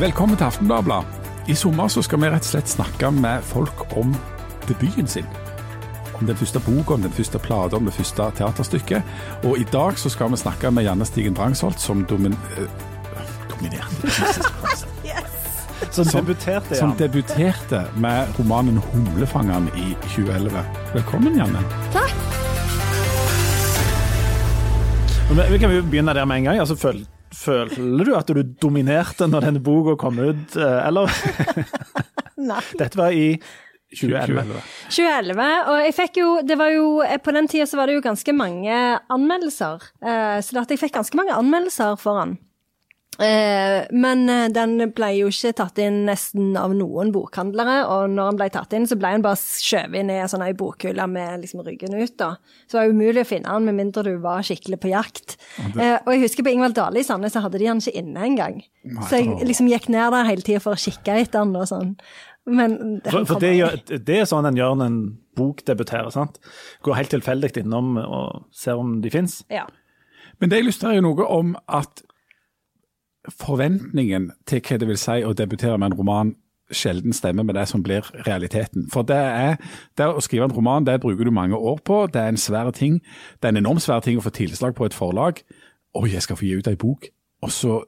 Velkommen til Aftenbladet. I sommer så skal vi rett og slett snakke med folk om debuten sin. Om den første boka, om den første plata, om det første teaterstykket. Og i dag så skal vi snakke med Janne Stigen Drangsholt, som domin øh, dominerte Christ. Som debuterte, Som debuterte med romanen 'Humlefangeren' i 2011. Velkommen, Janne. Takk. Vi kan jo begynne der med en gang. Altså, føl, føler du at du dominerte når denne boka kom ut, eh, eller? Nei. Dette var i 2011. 2011, og jeg fikk jo, det var jo, på den tida så var det jo ganske mange anmeldelser, eh, så jeg fikk ganske mange anmeldelser for han. Eh, men eh, den ble jo ikke tatt inn nesten av noen bokhandlere, og når han ble tatt inn, så ble han bare skjøvet ned i en sånn ei bokhylle med liksom ryggen ut, da. Så det var umulig å finne han med mindre du var skikkelig på jakt. Det... og jeg husker på Ingvald Dale i Sandnes, så hadde de han ikke inne engang. Så jeg liksom gikk ned der hele tida for å kikke etter han og sånn. Men For, for det, gjør, det er sånn en gjør når en bok debuterer. sant? Går helt tilfeldig innom og ser om de fins. Ja. Men det illustrerer jo noe om at forventningen til hva det vil si å debutere med en roman sjelden stemmer med det som blir realiteten. For det er, det å skrive en roman det bruker du mange år på, det er en svær ting. Det er en enormt svær ting å få tilslag på et forlag. Oi, jeg skal få gi ut ei bok. Og så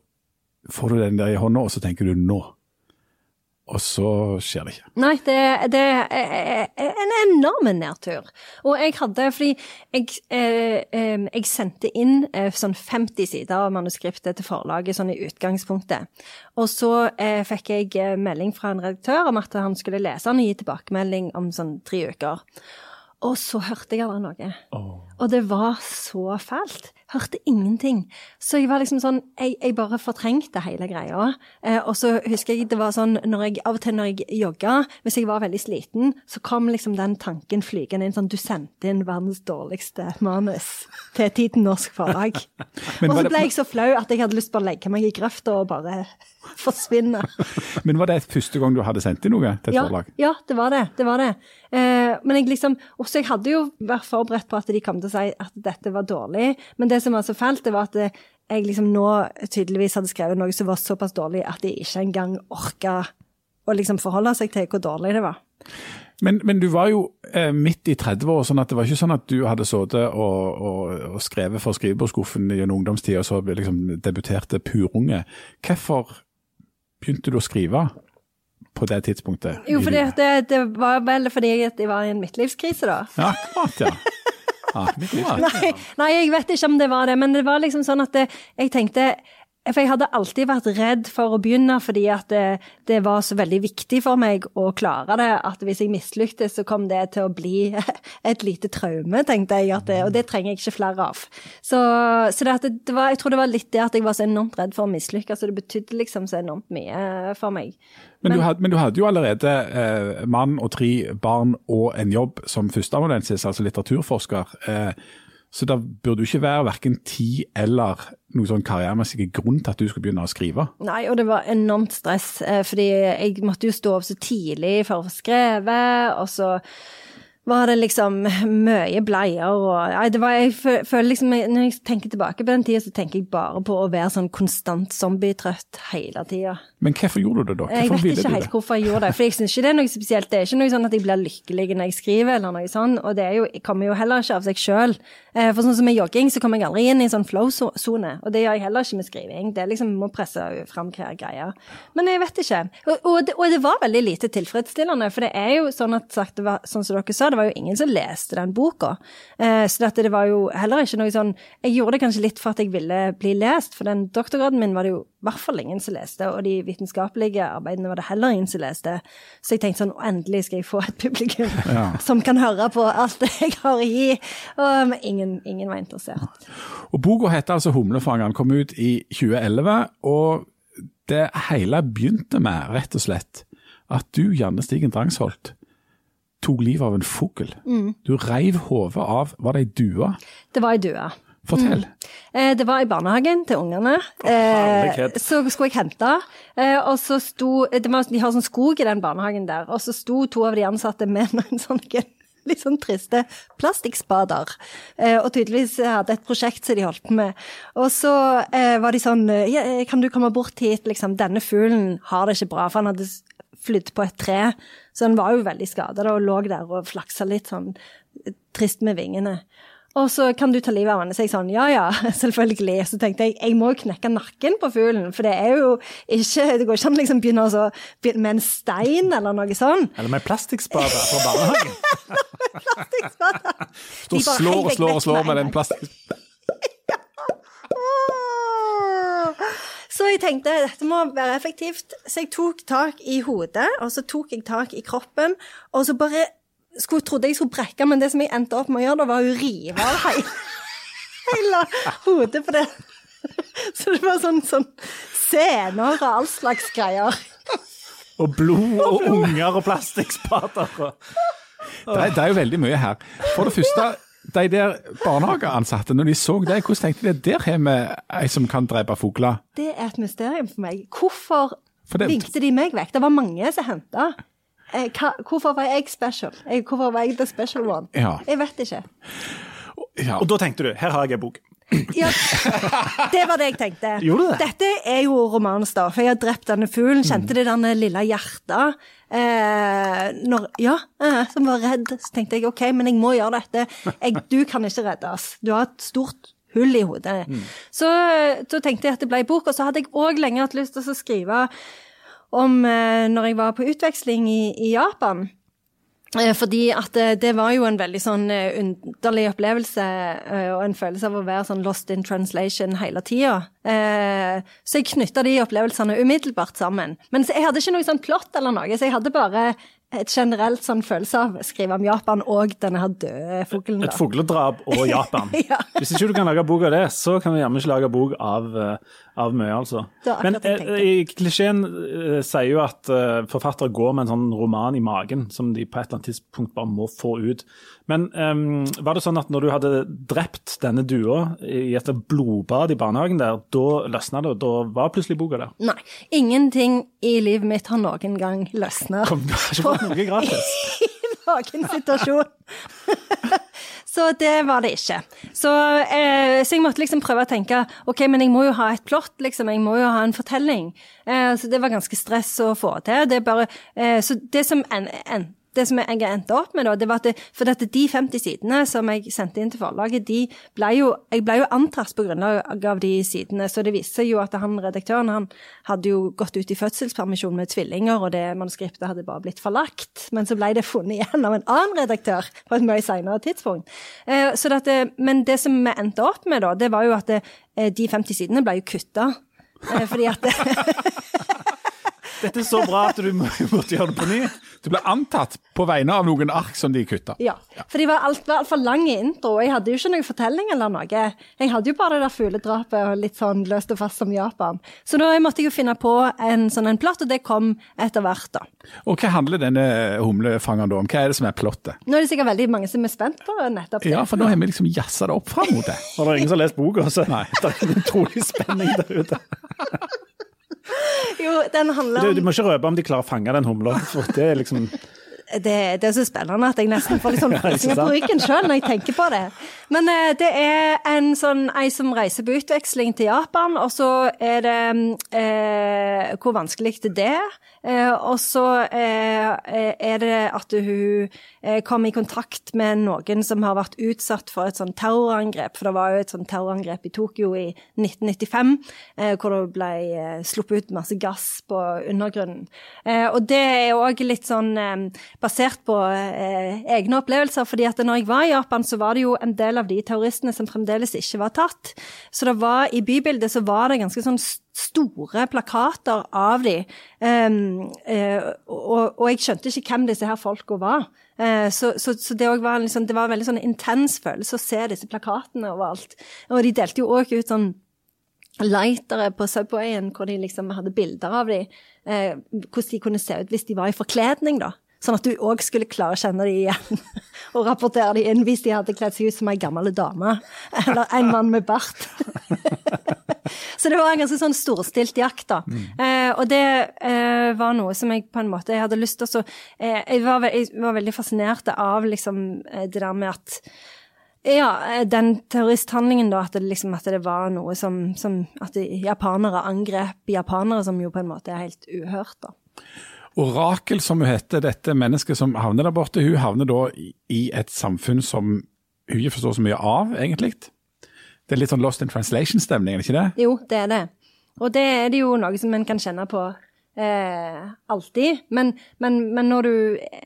får du den der i hånda, og så tenker du nå. Og så skjer det ikke. Nei, det, det er en enorm nedtur. Og jeg hadde, fordi jeg, eh, jeg sendte inn eh, sånn 50 sider av manuskriptet til forlaget sånn i utgangspunktet. Og så eh, fikk jeg melding fra en redaktør om at han skulle lese den og gi tilbakemelding om sånn tre uker. Og så hørte jeg aldri noe. Og det var så fælt. Hørte ingenting. Så jeg var liksom sånn Jeg, jeg bare fortrengte hele greia. Eh, og så husker jeg det var sånn når jeg, Av og til når jeg jogga, hvis jeg var veldig sliten, så kom liksom den tanken flygende inn sånn Du sendte inn verdens dårligste manus til Tiden Norsk Forlag. Og så ble jeg så flau at jeg hadde lyst til å legge meg i grøfta og bare forsvinne. Men var det første gang du hadde sendt inn noe til et Ja, forlag? ja, det var det. det, var det. Eh, men jeg liksom, også jeg hadde jo vært forberedt på at de kom til å si at dette var dårlig. Men det som var så fælt, det var at eh, jeg liksom nå tydeligvis hadde skrevet noe som var såpass dårlig at de ikke engang orka å liksom forholde seg til hvor dårlig det var. Men, men du var jo eh, midt i 30-år, sånn at det var ikke sånn at du hadde sittet og, og, og skrevet for skrivebordsskuffen gjennom ungdomstida, og så liksom debuterte purunge. Hvorfor begynte du å skrive på det tidspunktet? Jo, for det, det, var vel fordi jeg var i en midtlivskrise, da. Ja, akkurat, ja. Akkurat. Nei, nei, jeg vet ikke om det var det, men det var liksom sånn at det, jeg tenkte For jeg hadde alltid vært redd for å begynne, fordi at det, det var så veldig viktig for meg å klare det. At hvis jeg mislyktes, så kom det til å bli et lite traume, tenkte jeg. Det, og det trenger jeg ikke flere av. Så, så det, var, jeg tror det var litt det at jeg var så enormt redd for å mislykkes, altså det betydde liksom så enormt mye for meg. Men, du hadde, men du hadde jo allerede eh, mann og tre barn og en jobb som førsteamanuensis, altså litteraturforsker. Eh, så det burde jo ikke være verken tid eller noen sånn karrieremessig grunn til at du skulle begynne å skrive. Nei, og det var enormt stress, eh, fordi jeg måtte jo stå opp så tidlig for å få skrevet, og så var det liksom mye bleier og Nei, det var Jeg føler liksom Når jeg tenker tilbake på den tida, så tenker jeg bare på å være sånn konstant zombietrøtt hele tida. Men hvorfor gjorde du det da? Jeg vet ikke helt hvorfor jeg gjorde det, for jeg syns ikke det er noe spesielt. Det er ikke noe sånn at jeg blir lykkelig når jeg skriver, eller noe sånt, og det er jo, kommer jo heller ikke av seg sjøl. For sånn som med jogging, så kommer jeg aldri inn i en sånn flow-sone, og det gjør jeg heller ikke med skriving. Det er liksom må presse fram hver greie. Men jeg vet ikke. Og, og, det, og det var veldig lite tilfredsstillende, for det er jo sånn at sagt, det var, sånn som dere sa, det var jo ingen som leste den boka. Eh, så dette, det var jo heller ikke noe sånn Jeg gjorde det kanskje litt for at jeg ville bli lest, for den doktorgraden min var det jo i hvert fall ingen som leste, og de vitenskapelige arbeidene var det heller ingen som leste. Så jeg tenkte sånn, endelig skal jeg få et publikum Ja. som kan høre på alt det jeg har å gi. Og, men ingen, ingen var interessert. Og Boka heter altså 'Humlefangeren', kom ut i 2011. Og det hele begynte med, rett og slett, at du, Janne Stigen Drangsholt, tok livet av en fugl. Mm. Du reiv hodet av Var det ei due? Det var ei due. Fortell. Eh, det var i barnehagen til ungene. Eh, så skulle jeg hente, eh, og så sto det var, De har sånn skog i den barnehagen der, og så sto to av de ansatte med noen sånne litt sånn triste plastikkspader. Eh, og tydeligvis hadde et prosjekt som de holdt på med. Og så eh, var de sånn ja, Kan du komme bort hit, liksom. Denne fuglen har det ikke bra, for han hadde flydd på et tre. Så han var jo veldig skada og lå der og flaksa litt sånn trist med vingene. Og så kan du ta livet av han. Så jeg sånn, ja ja, selvfølgelig. Så tenkte jeg jeg må jo knekke nakken på fuglen, for det er jo ikke Det går ikke an å liksom begynne å med en stein eller noe sånn. Eller med plastikkspade fra barnehagen. Plastikkspader. Står og slår og slår og slår med den plastikk... Så jeg tenkte dette må være effektivt, så jeg tok tak i hodet, og så tok jeg tak i kroppen, og så bare skulle, trodde jeg skulle brekke, men det som jeg endte opp med å gjøre, da var å rive av hele, hele hodet på det. Så det var sånn, sånn scener og all slags greier. Og blod og unger og plastikkspader. Det er, det er jo veldig mye her. For det første, de der barnehageansatte, når de så det, hvordan tenkte de der har vi ei som kan drepe fugler? Det er et mysterium for meg. Hvorfor For det- vinkte de meg vekk? Det var mange som henta. Eh, hvorfor var jeg special? Hvorfor var jeg the special one? Ja. Jeg vet ikke. Ja. Og da tenkte du her har jeg ei bok. Ja, det var det jeg tenkte. Gjorde du det? Dette er jo romanens da, for Jeg har drept denne fuglen. Kjente det denne lille hjertet. Eh, når, ja, eh, som var redd. Så tenkte jeg OK, men jeg må gjøre dette. Jeg, du kan ikke reddes. Du har et stort hull i hodet. Så så, tenkte jeg at det ble bok, og så hadde jeg òg lenge hatt lyst til å skrive om eh, når jeg var på utveksling i, i Japan. Eh, Fordi at det, det var jo en veldig sånn eh, underlig opplevelse, eh, og en følelse av å være sånn lost in translation hele tida. Eh, Så jeg knytta de opplevelsene umiddelbart sammen. Men jeg hadde ikke noe sånn plott eller noe, så jeg hadde bare et generelt sånn følelse av å skrive om Japan og denne her døde fuglen. Et fugledrap og Japan. Ja. Hvis ikke du kan lage bok av det, så kan du gjerne ikke lage bok av, eh, av mye, altså. Men eh, klisjeen eh, sier jo at eh, forfattere går med en sånn roman i magen som de på et eller annet tidspunkt bare må få ut. Men eh, var det sånn at når du hadde drept denne dua i et blodbad i barnehagen der, da løsna det, og da var plutselig boka der? Nei. Ingenting i livet mitt har noen gang løsna. Kom, du har ikke fått noe gratis? i noen situasjon. så det var det ikke. Så, eh, så jeg måtte liksom prøve å tenke ok, men jeg må jo ha et plott, liksom. Jeg må jo ha en fortelling. Eh, så det var ganske stress å få til. Det bare, eh, så det som endte en, det som jeg endte opp med, da, det var at det, for dette, de 50 sidene som jeg sendte inn til forlaget, de ble jo, jeg ble jo antatt på grunnlag av de sidene. Så det viste seg jo at han redaktøren han hadde jo gått ut i fødselspermisjon med tvillinger, og det manuskriptet hadde bare blitt forlagt. Men så ble det funnet igjen av en annen redaktør på et mye senere tidspunkt. Eh, så dette, men det som vi endte opp med, da, det var jo at det, eh, de 50 sidene ble jo kutta. Eh, fordi at Dette er så bra at du må- måtte gjøre det på ny. Du ble antatt på vegne av noen ark som de kutta. Ja, for de var alt- var altfor lang intro, og jeg hadde jo ikke noen fortelling eller noe. Jeg hadde jo bare det der fugledrapet og litt sånn løst og fast som Japan. Så da måtte jeg jo finne på en sånn en plott, og det kom etter hvert, da. Og hva handler denne humlefangeren da om? Hva er det som er plottet? Nå er det sikkert veldig mange som er spent på nettopp det. Ja, for nå har vi liksom jazza det opp fram mot det. Og det er ingen som har lest boka, så det er en utrolig spenning der ute. Jo, den handler Du, om du må ikke røpe om de klarer å fange den humla, for det er liksom det, det er så spennende at jeg nesten får litt sånn frysninger på ryggen sjøl når jeg tenker på det. Men eh, det er en sånn ei som reiser på utveksling til Japan, og så er det eh, hvor vanskelig det er. Eh, og så eh, er det at hun eh, kom i kontakt med noen som har vært utsatt for et sånn terrorangrep. For det var jo et sånn terrorangrep i Tokyo i 1995, eh, hvor det ble eh, sluppet ut masse gass på undergrunnen. Eh, og det er òg litt sånn eh, basert på eh, egne opplevelser. fordi at når jeg var i Japan, så var det jo en del av de terroristene som fremdeles ikke var tatt. Så det var, i bybildet så var det ganske sånn store plakater av de. Um, eh, og, og jeg skjønte ikke hvem disse her folka var. Eh, så, så, så det, var liksom, det var en veldig sånn intens følelse å se disse plakatene overalt. Og de delte jo òg ut sånn lightere på Subwayen, hvor de liksom hadde bilder av dem. Eh, hvordan de kunne se ut hvis de var i forkledning, da. Sånn at du òg skulle klare å kjenne dem igjen og rapportere dem inn hvis de hadde kledd seg ut som ei gammel dame eller en mann med bart. Så det var en ganske sånn storstilt jakt, da. Mm. Eh, og det eh, var noe som jeg på en måte jeg hadde lyst til å eh, jeg, var, jeg, var, veldig fascinert av liksom eh, det der med at ja, eh, den terroristhandlingen, da, at det, liksom, at det var noe som, som At japanere angrep japanere, som jo på en måte er helt uhørt, da. Orakel, som hun heter, dette mennesket som havner der borte, hun havner da i et samfunn som hun ikke forstår så mye av, egentlig. Det er litt sånn lost in translation-stemning, er det ikke det? Jo, det er det. Og det er det jo noe som en kan kjenne på eh, alltid. Men, men, men, når du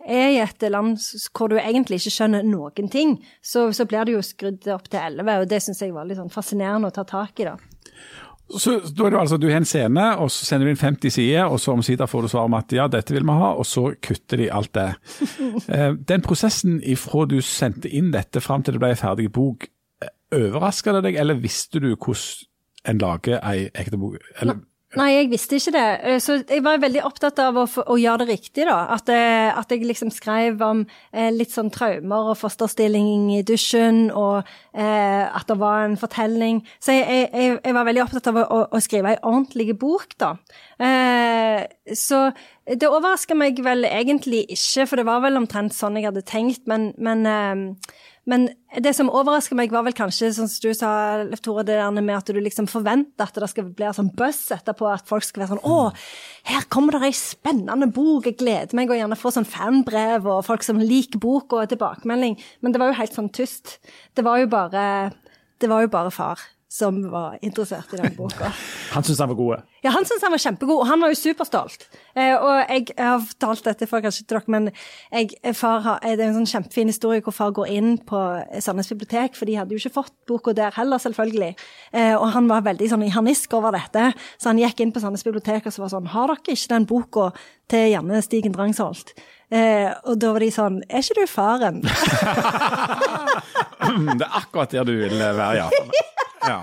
er i et land hvor du egentlig ikke skjønner noen ting, så, så blir det jo skrudd opp til elleve, og det syns jeg var litt sånn fascinerende å ta tak i, da. Så da er det altså, Du har en scene, og så sender du inn 50 sider, og så omsider får du svar om at ja, dette vil vi ha, og så kutter de alt det. Eh, den prosessen ifra du sendte inn dette fram til det ble en ferdig bok, eh, overraska det deg, eller visste du hvordan en lager ei ekte bok? Eller, Nei, jeg visste ikke det. Eh, så jeg var veldig opptatt av å, å gjøre det riktig, da. At, jeg, at jeg liksom skrev om eh, litt sånn traumer og fosterstilling i dusjen, og eh, at det var en fortelling. Så jeg, jeg, jeg var veldig opptatt av å, å skrive ei ordentlig bok, da. Eh, så det overraska meg vel egentlig ikke, for det var vel omtrent sånn jeg hadde tenkt, men, men eh, men det som overrasker meg, var vel kanskje, som du sa, Leif Tore, det der med at du liksom forventer at det skal bli sånn buzz etterpå, at folk skal være sånn Å, her kommer det ei spennende bok, jeg gleder meg, og gjerne få sånn fanbrev og folk som liker boka og tilbakemelding. Men det var jo helt sånn tyst. Det var jo bare Det var jo bare far som var interessert i den boka. Han syntes han var god? Ja, han syntes han var kjempegod, og han var jo superstolt. Eh, og jeg, jeg, har fortalt dette for kanskje til dere, men jeg, far har, det er en sånn kjempefin historie hvor far går inn på Sandnes bibliotek, for de hadde jo ikke fått boka der heller, selvfølgelig. Eh, og han var veldig sånn i harnisk over dette, så han gikk inn på Sandnes bibliotek og så var sånn Har dere ikke den boka til Janne Stigen Drangsholt? Eh, og da var de sånn Er ikke du faren? det er akkurat der du vil være, ja. Ja.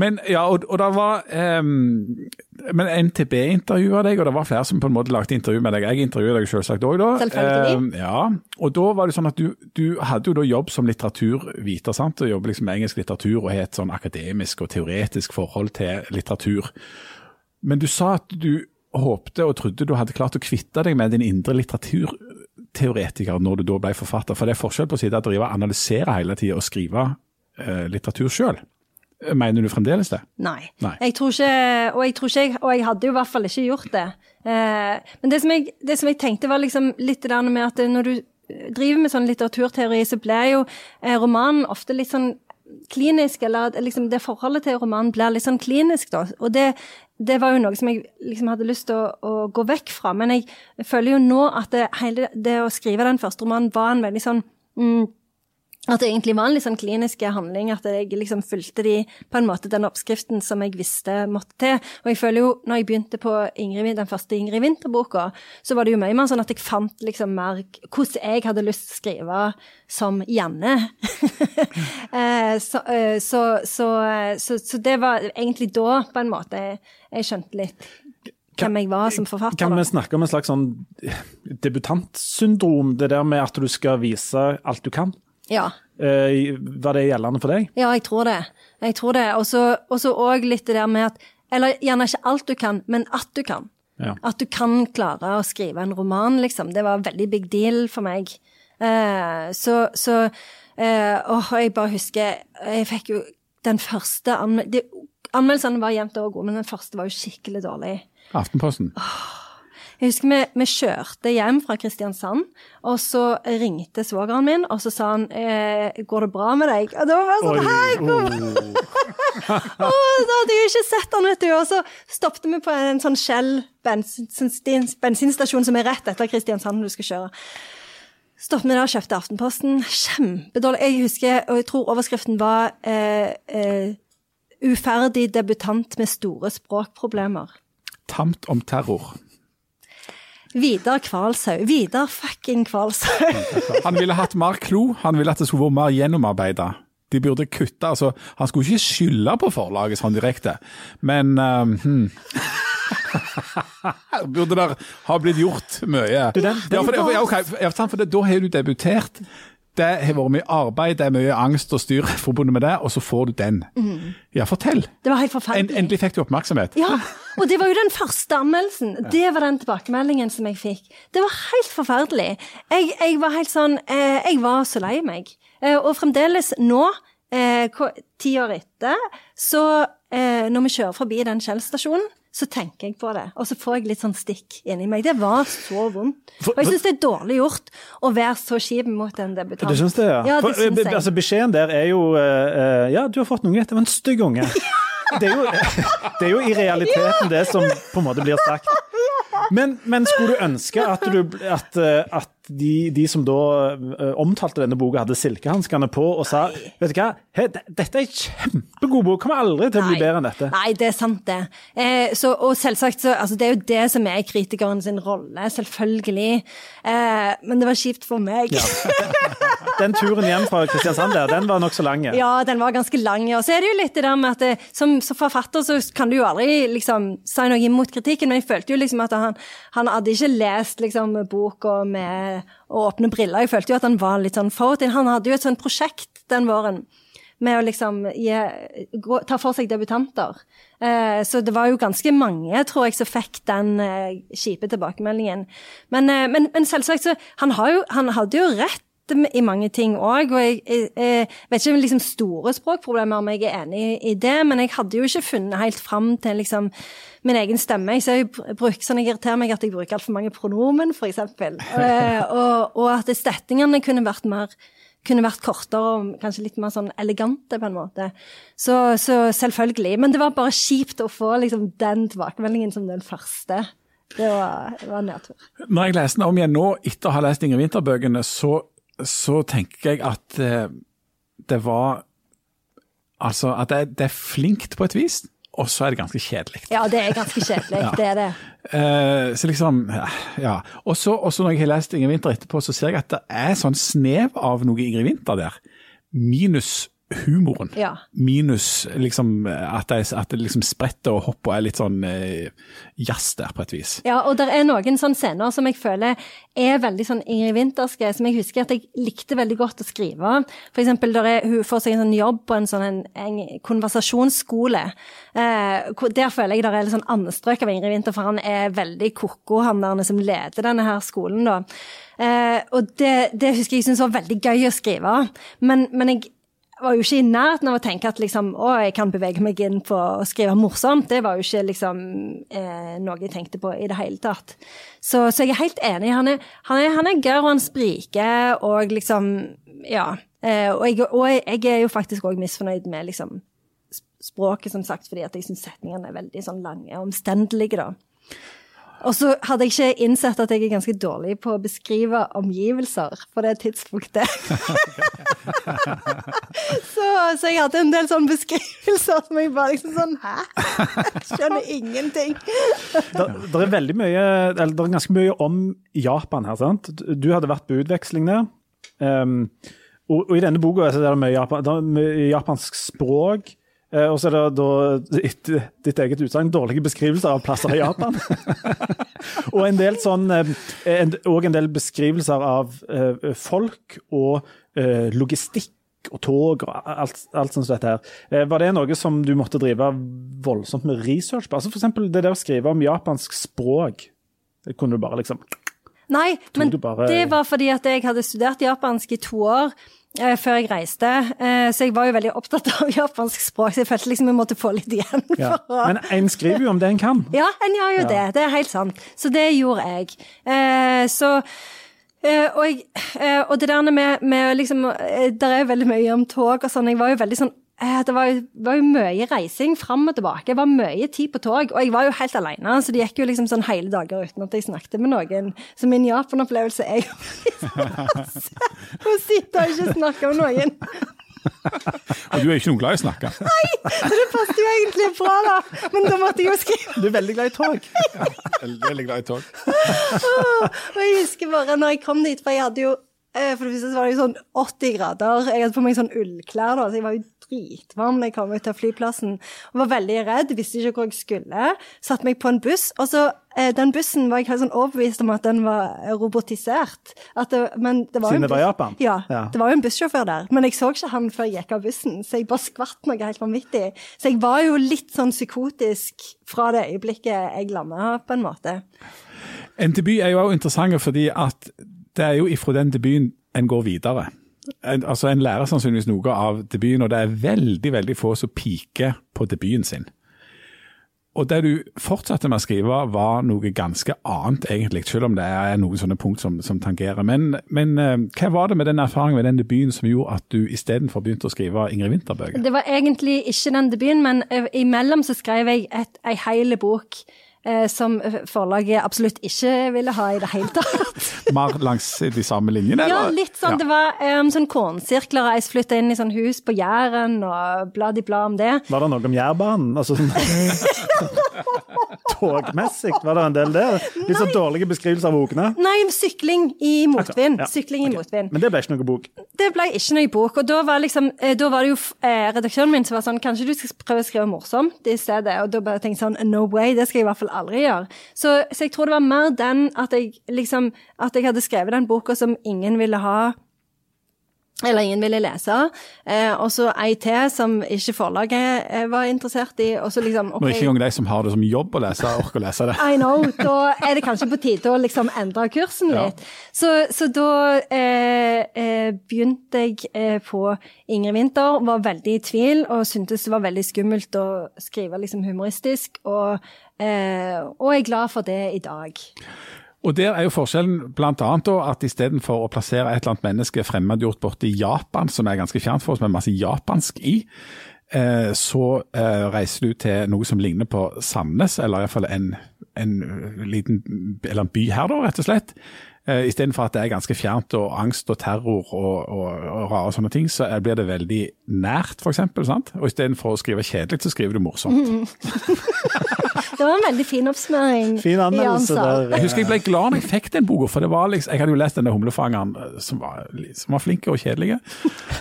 Men ja, og, og det var um, Men NTB intervjua deg, og det var flere som på en måte lagde intervju med deg. Jeg intervjuet deg selvsagt òg, da. Um, ja, og da var det sånn at du, du hadde jo da jobb som litteraturviter, sant. og jobber liksom med engelsk litteratur og har et sånn akademisk og teoretisk forhold til litteratur. Men du sa at du håpte og trodde du hadde klart å kvitte deg med din indre litteraturteoretiker når du da ble forfatter. For det er forskjell på å sitte og drive og analysere hele tida og skrive litteratur sjøl. Mener du fremdeles det? Nei. Nei. Jeg tror ikke, og jeg tror ikke, og jeg hadde jo i hvert fall ikke gjort det. Eh, men det som, jeg, det som, jeg, tenkte var liksom litt det der med at når du driver med sånn litteraturteori, så blir jo eh, romanen ofte litt sånn klinisk, eller liksom det forholdet til romanen blir litt sånn klinisk, da. Og det, det var jo noe som jeg liksom hadde lyst til å, å, gå vekk fra. Men jeg føler jo nå at det, hele, det å skrive den første romanen var en veldig sånn mm, at det egentlig var en sånn klinisk handling, at jeg liksom fulgte de på en måte den oppskriften som jeg visste måtte til. Og jeg føler jo, når jeg begynte på Ingrid, den første Ingrid Winther-boka, så var det jo mye mer sånn at jeg fant liksom mer hvordan jeg hadde lyst til å skrive som Janne. Eh, så, eh, så, så, så, det var egentlig da, på en måte, jeg skjønte litt hvem jeg var som forfatter. Kan vi snakke om en slags sånn debutantsyndrom, det der med at du skal vise alt du kan? Ja. Eh, var det gjeldende for deg? Ja, jeg tror det. Jeg tror det. Og så òg litt det der med at Eller gjerne ikke alt du kan, men at du kan. Ja. At du kan klare å skrive en roman, liksom. Det var en veldig big deal for meg. Eh, så, så eh, Åh, jeg bare husker Jeg fikk jo den første Anmeldelsene var jevnt over gode, men den første var jo skikkelig dårlig. Aftenposten. Åh. Jeg husker vi, vi, kjørte hjem fra Kristiansand, og så ringte svogeren min, og så sa han eh, 'Går det bra med deg?' Og det var bare sånn Hei, kom! oh, Da hadde jeg ikke sett han, vet du. Og så stoppet vi på en sånn Shell bensin, bensinstasjon som er rett etter Kristiansand du skal kjøre. Stoppet vi der og kjøpte Aftenposten. Kjempedårlig. Jeg husker, og jeg tror overskriften var eh, eh, 'Uferdig debutant med store språkproblemer'. Tamt om terror. Vidar Kvalshaug. Vidar fucking Kvalshaug. han ville hatt mer klo, han ville at det skulle vært mer gjennomarbeida. De burde kutte altså, Han skulle ikke skylde på forlaget sånn direkte, men um, hmm. Burde det ha blitt gjort mye. Du, den- ja, for, det, ja, ok, ja, sant, for da har du debutert. Det har vært mye arbeid, det er mye angst og styr forbundet med det, og så får du den. Ja, fortell. Det var helt En, forferdelig. endelig fikk du oppmerksomhet. Ja, og det var jo den første anmeldelsen. Det var den tilbakemeldingen som jeg fikk. Det var helt forferdelig. Jeg, jeg var helt sånn eh, Jeg var så lei meg. Eh, og fremdeles nå, eh, ti år etter, så eh, når vi kjører forbi den Shell-stasjonen, så tenker jeg på det. Og så får jeg litt sånn stikk inni meg. Det var så vondt. For- Og jeg syns det er dårlig gjort å være så kjip mot en debutant. Du syns det, ja? Ja, det eh, jeg. Altså, beskjeden der er jo uh, Ja, du har fått en unge. Det var en stygg unge. Det er, jo, det er jo i realiteten det som på en måte blir sagt. Men, men skulle du ønske at, du, at, at de, de som da eh, omtalte denne boka, hadde silkehanskene på og sa Vet du hva, He, dette er en kjempegod bok, kommer aldri til å bli Nei. bedre enn dette. Nei, det er sant, det. Eh, så, og selvsagt, så, altså, det er jo det som er kritikeren sin rolle, selvfølgelig. Eh, men det var kjipt for meg. Ja. Den turen hjem fra Kristiansand der, den var nokså lang. den var ganske lang. Og så er det jo litt det der med at det, som, som forfatter så kan du jo aldri liksom si noe imot kritikken, men jeg følte jo liksom at han, han hadde ikke lest liksom boka med åpne briller. Jeg følte jo at han var litt sånn forut. Han hadde jo et sånt prosjekt den våren med å liksom gi, gå, ta for seg debutanter. Eh, så det var jo ganske mange, tror jeg, som fikk den eh, kjipe tilbakemeldingen. Men, eh, men, men selvsagt så Han, jo, han hadde jo rett i mange ting òg, og jeg, jeg, jeg vet ikke om liksom store språkproblemer om jeg er enig i det, men jeg hadde jo ikke funnet helt fram til liksom min egen stemme. Jeg ser jo br- bruk, sånn jeg irriterer meg at jeg bruker altfor mange pronomen, eksempel. Eh, og, og at setningene kunne vært mer kunne vært kortere og kanskje litt mer sånn elegante, på en måte. Så, så selvfølgelig. Men det var bare kjipt å få liksom den tilbakemeldingen som den første. Det var, det var nedtur. Når jeg leser den om igjen nå, etter å ha lest Ingrid Winther-bøkene, så, så tenker jeg at eh, det var Altså at det, det er flinkt på et vis, og så er det ganske kjedelig. Ja, det er ganske kjedelig. Det er det. Eh, så liksom, ja. Og så når jeg har lest Ingrid Winther etterpå, så ser jeg at det er sånn snev av noe Ingrid Winther der. Minus humoren. Ja. Minus liksom at det, at det liksom spretter og hopper og er litt sånn eh, jazz der, på et vis. Ja, og det er noen sånne scener som jeg føler er veldig sånn Ingrid Winterske, som jeg husker at jeg likte veldig godt å skrive. For eksempel, der er, hun får seg en sånn jobb på en sånn en, en konversasjonsskole. Eh, der føler jeg det er litt sånn anstrøk av Ingrid Winther, for han er veldig koko, han der som leder denne her skolen, da. Eh, og det, det husker jeg syns var veldig gøy å skrive, men, men jeg var jo ikke i nærheten av å tenke at liksom, å, jeg kan bevege meg inn på å skrive morsomt. Det var jo ikke liksom, eh, noe jeg tenkte på i det hele tatt. Så, så jeg er helt enig. Han er, han er, han er gørr, og han spriker, og liksom Ja. Eh, og, jeg, og jeg er jo faktisk òg misfornøyd med liksom språket, som sagt, fordi jeg syns setningene er veldig sånn lange og omstendelige, da. Og så hadde jeg ikke innsett at jeg er ganske dårlig på å beskrive omgivelser på det tidspunktet. så, så jeg hadde en del sånne beskrivelser som jeg bare liksom sånn Hæ? Skjønner ingenting. Det, er veldig mye, eller det er ganske mye om Japan her, sant? Du hadde vært på utveksling der. Um, og, og i denne boka er det mye, Japan, det er mye japansk språk. Eh, og så er det da, ditt, ditt eget utsagn, dårlige beskrivelser av plasser i Japan. og en del sånn, eh, en, og en del beskrivelser av eh, folk og logistikk og tog og alt, alt sånt som dette her. Var det noe som du måtte drive voldsomt med research på? Altså eksempel det der å skrive om japansk språk. Det kunne du bare liksom Nei, men bare- det var fordi at jeg hadde studert japansk i to år. Eh, før jeg reiste, Eh, så jeg var jo veldig opptatt av japansk språk. Så jeg følte liksom jeg måtte få litt igjen. ja. å... Men en skriver jo om det en kan. Ja, en gjør jo det. Det er helt sant. Så det gjorde jeg. Eh, så og, jeg, og det der med, med liksom Der er veldig mye om tog og sånn. Jeg var jo veldig sånn det var var jo mye reising fram og tilbake. Det var mye tid på tog, og jeg var jo helt alene. Så det gikk jo liksom sånn hele dager uten at jeg snakket med noen. Så min Japan-opplevelse er jo å sitte og ikke snakke med noen. Og du er ikke noe glad i å snakke. Så det passet jo egentlig bra, da. Men da måtte jeg jo skrive. Du er veldig glad i tog. Veldig glad i tog. Og jeg husker bare når jeg kom dit, for jeg hadde jo eh, For det første var det jo sånn 80 grader. Jeg hadde på meg sånn ullklær, da, så jeg var jo dritvarm da jeg kom ut av flyplassen. Og var veldig redd, visste ikke hvor jeg skulle. Satte meg på en buss. Og så eh, den bussen var jeg helt sånn overbevist om at den var robotisert. At det, men det var Siden det var Japan? Ja, Ja. det var jo en bussjåfør der. Men jeg så ikke han før jeg gikk av bussen, så jeg bare skvatt noe helt vanvittig. Så jeg var jo litt sånn psykotisk fra det øyeblikket jeg landa, på en måte. En debut er jo også interessant fordi at det er jo ifra den debuten en går videre. En, altså En lærer sannsynligvis noe av debuten, og det er veldig veldig få som piker på debuten sin. Og det du fortsatte med å skrive var noe ganske annet, egentlig, selv om det er noen sånne punkt som, som tangerer. Men, men eh, hva var det med den erfaringen med den debuten som gjorde at du istedenfor begynte å skrive Ingrid Winther-bøker? Det var egentlig ikke den debuten, men eh, imellom så skrev jeg et, ei hel bok som forlaget absolutt ikke ville ha i det hele tatt. Mer langs de samme linjene? Ja, litt sånn. Ja. Det var um, sånn kornsirkler, og jeg flytta inn i sånn hus på Jæren, og blad i blad om det. Var det noe om Jærbanen? Altså, sånn, togmessig, var det en del der? Litt så dårlige beskrivelser av bokene? Nei, sykling i motvind. Ja, Sykling i okay. motvind. Men det ble ikke noe bok? Det ble ikke noe bok. Og da var, liksom, eh, da var det jo eh, redaktøren min som var sånn Kanskje du skal prøve å skrive morsomt i stedet? Og da bare tenkte jeg sånn No way, det skal jeg i hvert fall aldri gjøre. Så, så jeg tror det var mer den at jeg liksom At jeg hadde skrevet den boka som ingen ville ha. Eller ingen ville lese. Eh, og så ei til som ikke forlaget eh, var interessert i. Og så liksom Når ok, ikke engang de som har det som jobb å lese, orker å lese det. I know. Da er det kanskje på tide å liksom endre kursen Ja. litt. Så, så da eh, eh, begynte jeg på Ingrid Winther, var veldig i tvil og syntes det var veldig skummelt å skrive liksom humoristisk, og, eh, og er glad for det i dag. Og Der er jo forskjellen da, at istedenfor å plassere et eller annet menneske fremmedgjort borti Japan, som er ganske fjernt for oss, med masse japansk i, eh, så eh, reiser du til noe som ligner på Sandnes, eller iallfall en, en liten eller en by her, da, rett og slett. Eh, Istedenfor at det er ganske fjernt og angst og terror og, og, og rare sånne ting, så er- blir det veldig nært, f.eks. Og istedenfor å skrive kjedelig, så skriver du morsomt. Det var en veldig fin oppsummering. Fin anmeldelse der. Jeg husker jeg ble glad når jeg fikk den boka, for det var liksom, jeg hadde jo lest denne humlefangeren eh, som var, som var flinke og kjedelige.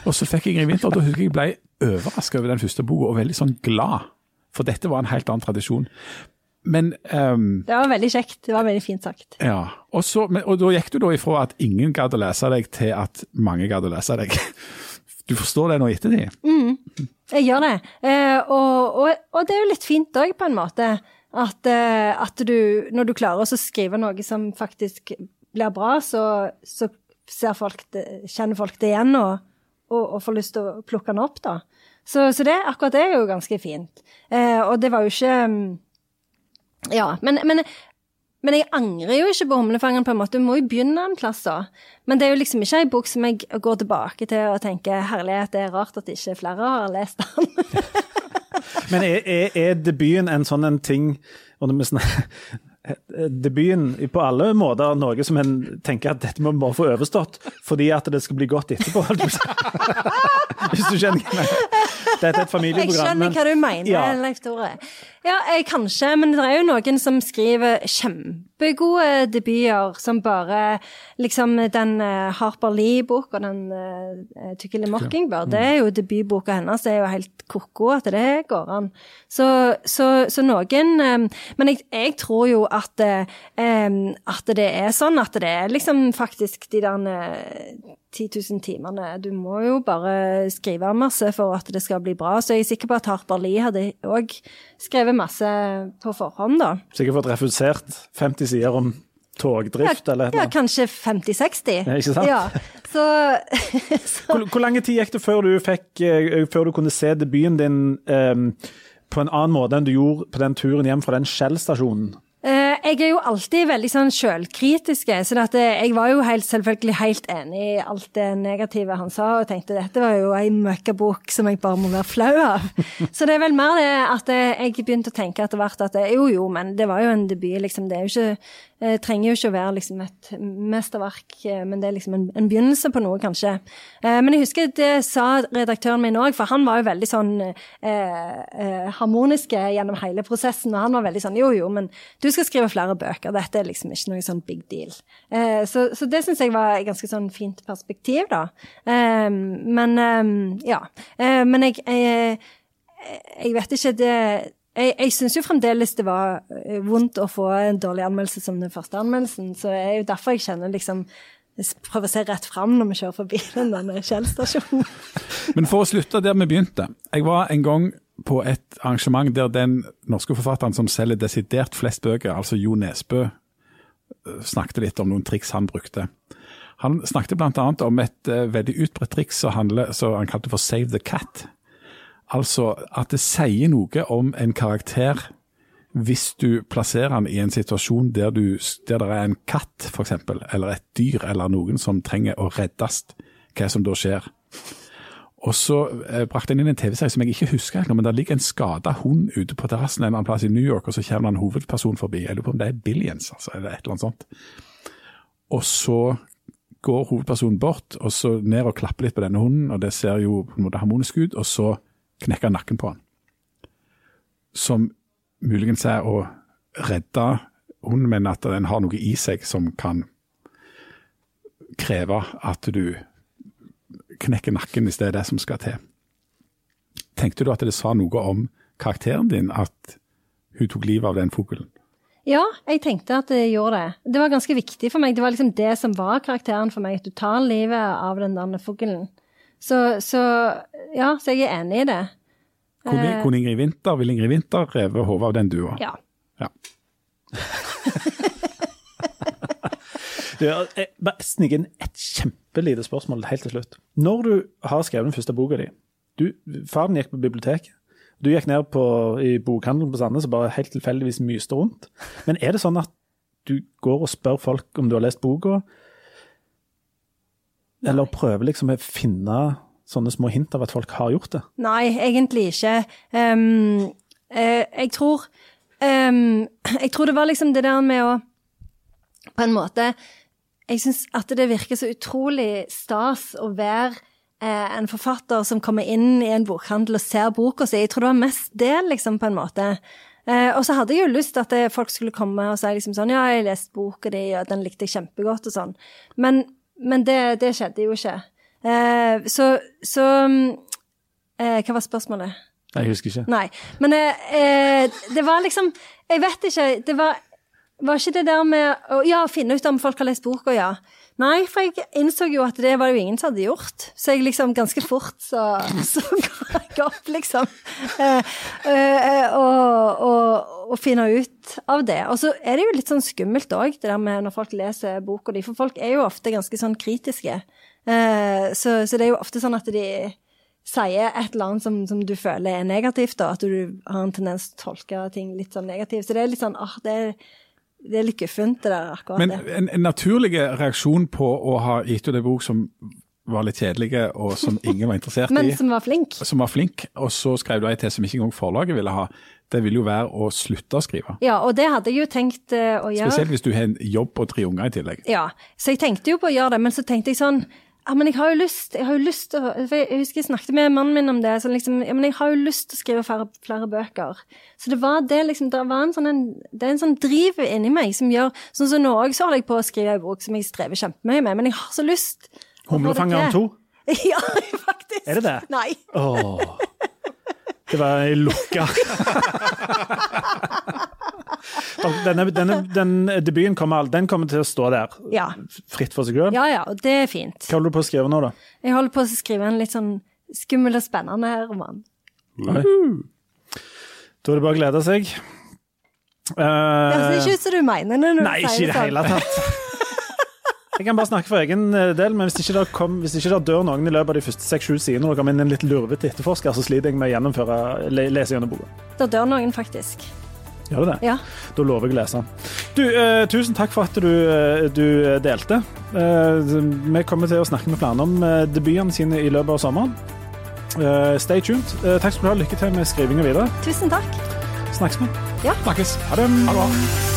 Og så fikk jeg Ingrid Winther, og da husker jeg jeg ble overraska over den første boka, og veldig sånn glad. For dette var en helt annen tradisjon. Men um, Det var veldig kjekt. Det var veldig fint sagt. ja. Og, så, men, og da gikk du da ifra at ingen gadd å lese deg, til at mange gadd å lese deg. Du forstår det nå i ettertid? Jeg gjør det. Eh, og, og, og det er jo litt fint òg, på en måte. At, eh, at du, når du klarer å skrive noe som faktisk blir bra, så, så ser folk det, kjenner folk det igjen og får lyst til å plukke den opp, da. Så, så det, akkurat det er jo ganske fint. Eh, og det var jo ikke mm, Ja, men, men men jeg angrer jo ikke på Humlefangeren, på en måte. Du må jo begynne en plass, da. Men det er jo liksom ikke ei bok som jeg går tilbake til og tenker herlighet, det er rart at ikke flere har lest den. Men er, er, er debuten en sånn en ting og når vi Debuten på alle måter noe som en tenker at dette må vi bare få overstått fordi at det skal bli godt etterpå. Hvis du skjønner hva jeg. Dette er et Jeg skjønner hva du mener, Ja. Leif Tore. Ja, jeg, kanskje, men det er jo noen som skriver kjempegode debuter, som bare Liksom den uh, Harper Lee-boka, den uh, To Mockingbird, det er jo debutboka hennes. Det er jo helt ko-ko at det går an. Så, så, så noen um, Men jeg, jeg tror jo at, eh, at det er sånn at det er liksom faktisk de der eh, 10 000 timene. Du må jo bare skrive masse for at det skal bli bra. Så jeg er sikker på at Harper Lee hadde òg skrevet masse på forhånd, da. Sikkert fått refusert 50 sider om togdrift eller noe? ja, kanskje 50-60. Ja, ikke sant? Ja, så, så Hvor, hvor lang tid gikk det før du, fikk, eh, før du kunne se debuten din um, på en annen måte enn du gjorde på den turen hjem fra den Shell-stasjonen? Jeg er jo alltid veldig sånn sjølkritiske, så at eh, jeg var jo helt, selvfølgelig helt enig i alt det negative han sa, og tenkte dette var jo ei møkkabok som jeg bare må være flau av. Så det er vel mer det at eh, jeg begynte å tenke etter hvert at eh, jo, jo, men det var jo en debut, liksom. Det er jo ikke Eh, trenger jo ikke å være liksom et mesterverk, eh, men det er liksom en, en begynnelse på noe, kanskje. Eh, men jeg husker det sa redaktøren min òg, for han var jo veldig sånn eh, eh, harmoniske gjennom hele prosessen. Og han var veldig sånn jo, jo, men du skal skrive flere bøker, dette er liksom ikke noe sånn big deal. Så, så, det syns jeg var et ganske sånn fint perspektiv, da. men ja. men jeg, jeg, jeg vet ikke det jeg, jeg syns jo fremdeles det var eh, vondt å få en dårlig anmeldelse som den første anmeldelsen, så det er jo derfor jeg kjenner liksom jeg prøver å se rett fram når vi kjører forbi denne Kjell-stasjonen. Men for å slutte der vi begynte. Jeg var en gang på et arrangement der den norske forfatteren som selger desidert flest bøker, altså Jo Nesbø, eh, snakket litt om noen triks han brukte. Han snakket bl.a. om et uh, veldig utbredt triks som han kalte for Save the Cat. Altså at det sier noe om en karakter hvis du plasserer han i en situasjon der, du, der det er en katt f.eks., eller et dyr eller noen som trenger å reddes, hva som da skjer. Og så eh, brakte han inn en TV-serie som jeg ikke husker, helt, men der ligger en skada hund ute på terrassen en annen plass i New York, og så kommer det en hovedperson forbi. Jeg lurer på om det er Billions, altså, eller et eller annet sånt. Og så går hovedpersonen bort, og så ned og klapper litt på denne hunden, og det ser jo på en måte harmonisk ut, og så knekke nakken på han. Som muligens er å redde hunden, men at den har noe i seg som kan kreve at du knekker nakken hvis det er det som skal til. Tenkte du at det sa noe om karakteren din at hun tok livet av den fuglen? Ja, jeg tenkte at det gjorde det. Det var ganske viktig for meg. Det var liksom det som var karakteren for meg, at du tar livet av den der fuglen. Så, så, ja, så jeg er enig i det. Kone, kone Ingrid Winther, vil Ingrid Winther reve hodet av den dua? Ja. ja. du, jeg bare sniker inn et kjempelite spørsmål helt til slutt. Når du har skrevet den første boka di du, Faren gikk på biblioteket. Du gikk ned på, i bokhandelen på Sandnes og bare helt tilfeldigvis myste rundt. Men er det sånn at du går og spør folk om du har lest boka? Eller prøve liksom å finne sånne små hint av at folk har gjort det? Nei, egentlig ikke. Um, uh, jeg tror um, Jeg tror det var liksom det der med å På en måte Jeg syns at det virker så utrolig stas å være uh, en forfatter som kommer inn i en bokhandel og ser boka si. Jeg tror det var mest det, liksom, på en måte. Uh, og så hadde jeg jo lyst at folk skulle komme og si liksom sånn Ja, jeg leste boka di, og den likte jeg kjempegodt, og sånn. Men men det, det, skjedde jo ikke. Eh, så, så eh, Hva var spørsmålet? Jeg husker ikke. Nei. Men eh, eh, det var liksom Jeg vet ikke. Det var, var ikke det der med å ja, finne ut om folk har lest boka, ja. Nei, for jeg innså jo at det var det jo ingen som hadde gjort. Så jeg liksom ganske fort så, så ga jeg opp, liksom. Eh, eh, og, og, og, finne ut av det. Og så er det jo litt sånn skummelt òg, det der med når folk leser boka di. For folk er jo ofte ganske sånn kritiske. Eh, så, så, det er jo ofte sånn at de sier et eller annet som, som du føler er negativt, og at du har en tendens til å tolke ting litt sånn negativt. Så det er litt sånn ah, det er det er litt funnet det der akkurat Men en, en naturlig reaksjon på å ha gitt ut en bok som var litt kjedelige, og som ingen var interessert Men i. Men som var flink. Som var flink, og så skrev du ei til som ikke engang forlaget ville ha. Det ville jo være å slutte å skrive. Ja, og det hadde jeg jo tenkt uh, å gjøre. Spesielt hvis du har en jobb og tre unger i tillegg. Ja, så jeg tenkte jo på å gjøre det, men så tenkte jeg sånn ja, men jeg har jo lyst jeg har jo lyst å, Jeg husker jeg snakket med mannen min om det. så liksom, ja, men Jeg har jo lyst til å skrive flere, flere bøker. Så det var det liksom, det var en sånn, en, det er en sånn driv inni meg som gjør Sånn som nå òg så holder jeg på å skrive en bok som jeg strever kjempemye med, men jeg har så lyst. Humlefangeren 2? Ja, faktisk. Er det det? Nei. Oh, det var lukka Denne, denne, den debuten kommer, den kommer til å stå der, ja. fritt for seg sjøl? Ja, ja, det er fint. Hva holder du på å skrive nå, da? Jeg holder på å skrive en litt sånn skummel og spennende roman. Nei. Da er det bare å glede seg. Uh, det høres ikke ut som du mener det når nei, du sier det sånn. Nei, ikke i det hele tatt. Jeg kan bare snakke for egen eh, del, men hvis ikke det, kom, hvis ikke det dør noen i løpet av de første seks-sju sidene, og det kommer inn en litt lurvete etterforsker, så sliter jeg med å gjennomføre lese gjennom boka. Det dør noen, faktisk. Gjør det det? Ja. Da lover jeg å lese. Du, eh, tusen takk for at du, eh, du delte. Eh, vi kommer til å snakke med flere om eh, debutene sine i løpet av sommeren. Eh, stay tuned. Eh, takk skal du ha. Lykke til med skrivinga videre. Tusen takk. Snakkes vi. Ja. Snakkes. Ha det. Ha det.